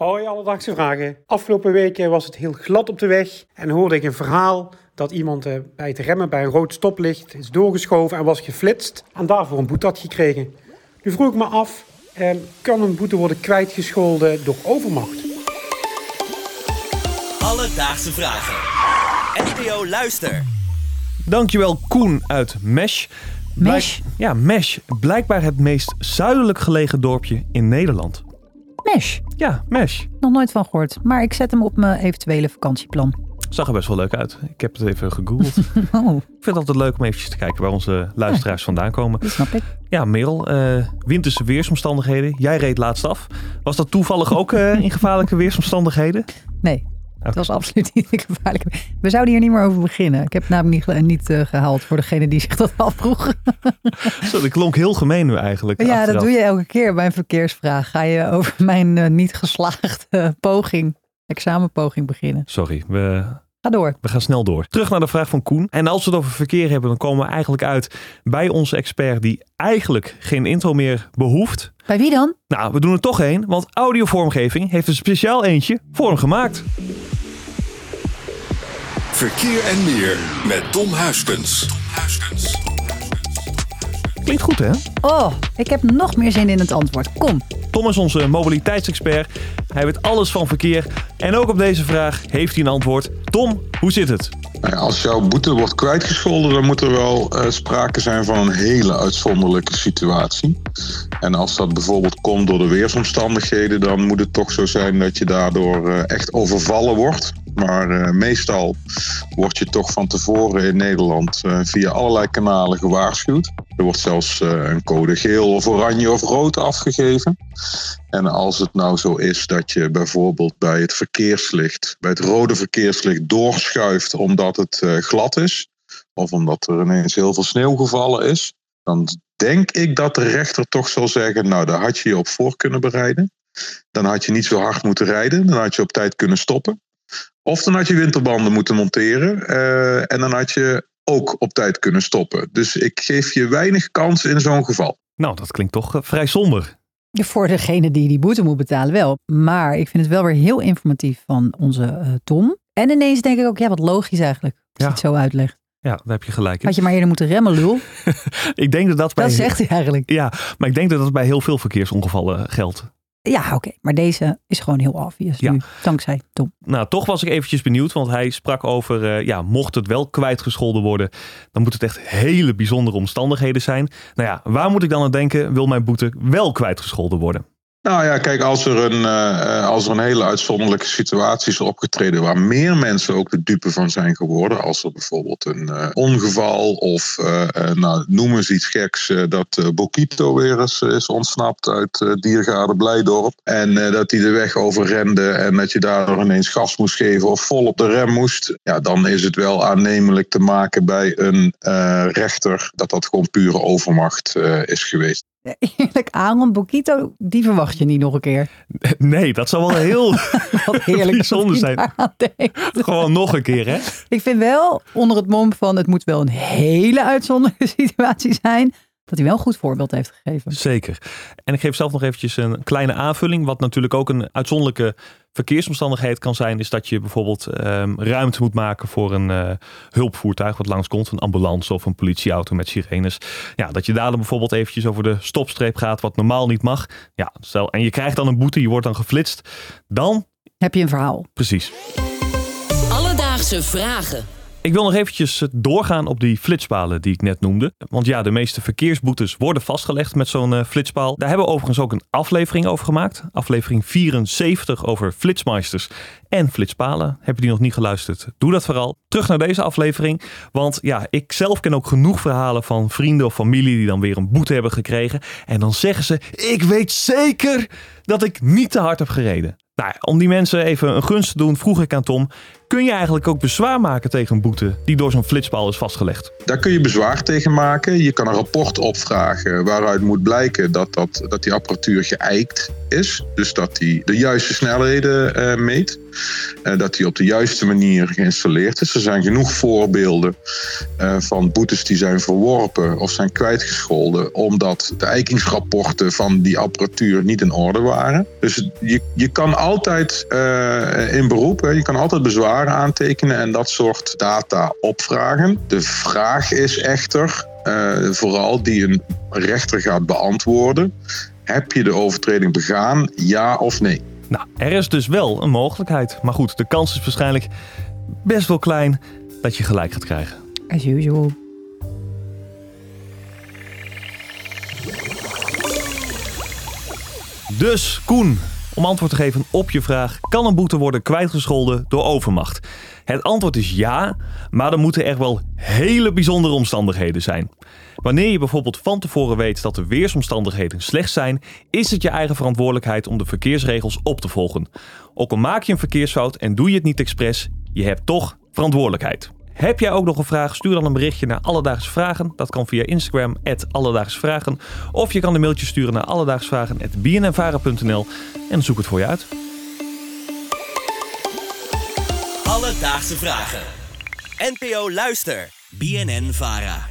Hoi, alledaagse vragen. Afgelopen weken was het heel glad op de weg en hoorde ik een verhaal dat iemand eh, bij het remmen bij een rood stoplicht is doorgeschoven en was geflitst en daarvoor een boete had gekregen. Nu vroeg ik me af, eh, kan een boete worden kwijtgescholden door overmacht? Alledaagse vragen. NPO Luister. Dankjewel Koen uit Mesh. Blijk- Mesh? Ja, Mesh. Blijkbaar het meest zuidelijk gelegen dorpje in Nederland. Mesh. Ja, Mesh. Nog nooit van gehoord. Maar ik zet hem op mijn eventuele vakantieplan. Zag er best wel leuk uit. Ik heb het even gegoogeld. ik Oh, vind het altijd leuk om eventjes te kijken waar onze luisteraars vandaan komen. dat snap ik. Ja, Merel, eh, winterse weersomstandigheden. Jij reed laatst af. Was dat toevallig ook eh, in gevaarlijke weersomstandigheden? Nee, het was absoluut niet gevaarlijk. We zouden hier niet meer over beginnen. Ik heb het namelijk niet, niet eh, gehaald voor degene die zich dat afvroeg. Zo, dat klonk heel gemeen nu eigenlijk. ja, dat doe je elke keer bij een verkeersvraag. Ga je over mijn eh, niet geslaagde poging, examenpoging beginnen. Sorry, we, Ga door. We gaan snel door. Terug naar de vraag van Koen. En als we het over verkeer hebben, dan komen we eigenlijk uit bij onze expert die eigenlijk geen intro meer behoeft. Bij wie dan? Nou, we doen er toch één, want audiovormgeving heeft een speciaal eentje voor hem gemaakt. Verkeer en meer met Tom Huiskens. Klinkt goed, hè? Oh, ik heb nog meer zin in het antwoord. Kom. Tom is onze mobiliteitsexpert. Hij weet alles van verkeer. En ook op deze vraag heeft hij een antwoord. Tom, hoe zit het? Nou ja, Als jouw boete wordt kwijtgescholden, dan moet er wel eh, sprake zijn van een hele uitzonderlijke situatie. En als dat bijvoorbeeld komt door de weersomstandigheden, dan moet het toch zo zijn dat je daardoor eh, echt overvallen wordt. Maar eh, meestal word je toch van tevoren in Nederland eh, via allerlei kanalen gewaarschuwd. Er wordt zelfs eh, een code geel of oranje of rood afgegeven. En als het nou zo is dat je bijvoorbeeld bij het verkeerslicht, bij het rode verkeerslicht doorschuift omdat het glad is, of omdat er ineens heel veel sneeuw gevallen is, dan denk ik dat de rechter toch zal zeggen, nou daar had je je op voor kunnen bereiden. Dan had je niet zo hard moeten rijden, dan had je op tijd kunnen stoppen. Of dan had je winterbanden moeten monteren eh, en dan had je ook op tijd kunnen stoppen. Dus ik geef je weinig kans in zo'n geval. Nou, dat klinkt toch eh, vrij somber. Voor degene die die boete moet betalen wel. Maar ik vind het wel weer heel informatief van onze eh, Tom. En ineens denk ik ook, ja, wat logisch eigenlijk. Als Ja. je het zo uitlegt. Ja, daar heb je gelijk in. Had je maar eerder moeten remmen, lul. Ik denk dat dat bij... Dat zegt hij eigenlijk. Ja, maar ik denk dat dat bij heel veel verkeersongevallen geldt. Ja, oké. Maar deze is gewoon heel obvious Ja. nu. Dankzij Tom. Nou, toch was ik eventjes benieuwd, want hij sprak over, eh, ja, mocht het wel kwijtgescholden worden, dan moet het echt hele bijzondere omstandigheden zijn. Nou ja, waar moet ik dan aan denken, wil mijn boete wel kwijtgescholden worden? Nou ja, kijk, als er, een, eh, eh, als er een hele uitzonderlijke situatie is opgetreden waar meer mensen ook de dupe van zijn geworden, als er bijvoorbeeld een eh, ongeval of nou, noem eens iets geks, dat Bokito weer eens is ontsnapt uit Diergaarde Blijdorp en dat hij de weg overrende en dat je daardoor ineens gas moest geven of vol op de rem moest, ja, dan is het wel aannemelijk te maken bij een rechter dat dat gewoon pure overmacht is geweest. Eerlijk, Aaron Bokito, die verwacht je niet nog een keer. Nee, dat zou wel heel Wat heerlijk Bijzonder zijn. gewoon nog een keer, hè? Ik vind wel, onder het mom van het moet wel een hele uitzonderlijke situatie zijn, dat hij wel een goed voorbeeld heeft gegeven. Zeker. En ik geef zelf nog eventjes een kleine aanvulling. Wat natuurlijk ook een uitzonderlijke verkeersomstandigheid kan zijn, is dat je bijvoorbeeld ehm, ruimte moet maken voor een eh, hulpvoertuig wat langskomt, een ambulance of een politieauto met sirenes. Ja, dat je daar dan bijvoorbeeld eventjes over de stopstreep gaat, wat normaal niet mag. Ja, stel, en je krijgt dan een boete, je wordt dan geflitst. Dan, Heb je een verhaal? precies. Alledaagse vragen. Ik wil nog eventjes eh, doorgaan op die flitspalen die ik net noemde. Want ja, de meeste verkeersboetes worden vastgelegd met zo'n eh, flitspaal. Daar hebben we overigens ook een aflevering over gemaakt. Aflevering 74 over flitsmeisters en flitspalen. Heb je die nog niet geluisterd? Doe dat vooral. Terug naar deze aflevering. Want ja, ik zelf ken ook genoeg verhalen van vrienden of familie die dan weer een boete hebben gekregen. En dan zeggen ze, ik weet zeker dat ik niet te hard heb gereden. Nou, om die mensen even een gunst te doen, vroeg ik aan Tom: kun je eigenlijk ook bezwaar maken tegen een boete die door zo'n flitspaal is vastgelegd. Daar kun je bezwaar tegen maken. Je kan een rapport opvragen waaruit moet blijken dat, dat, dat die apparatuur geëikt is. Dus dat die de juiste snelheden uh, meet. Uh, dat die op de juiste manier geïnstalleerd is. Er zijn genoeg voorbeelden uh, van boetes die zijn verworpen of zijn kwijtgescholden. omdat de eikingsrapporten van die apparatuur niet in orde waren. Dus je, je kan altijd in beroep, hè, je kan altijd aantekenen en dat soort data opvragen. De vraag is echter, vooral die een rechter gaat beantwoorden. Heb je de overtreding begaan, ja of nee? Nou, er is dus wel een mogelijkheid. Maar goed, de kans is waarschijnlijk best wel klein dat je gelijk gaat krijgen. As usual. Dus, Koen, om antwoord te geven op je vraag: kan een boete worden kwijtgescholden door overmacht? Het antwoord is ja, maar dan moeten er wel hele bijzondere omstandigheden zijn. Wanneer je bijvoorbeeld van tevoren weet dat de weersomstandigheden slecht zijn, is het je eigen verantwoordelijkheid om de verkeersregels op te volgen. Ook al maak je een verkeersfout en doe je het niet expres, je hebt toch verantwoordelijkheid. Heb jij ook nog een vraag? Stuur dan een berichtje naar Alledaagse Vragen. Dat kan via Instagram, Vragen. Of je kan een mailtje sturen naar alledaagsvragen.bnnvara.nl en zoek het voor je uit. Alledaagse Vragen. NPO Luister. BNN Vara.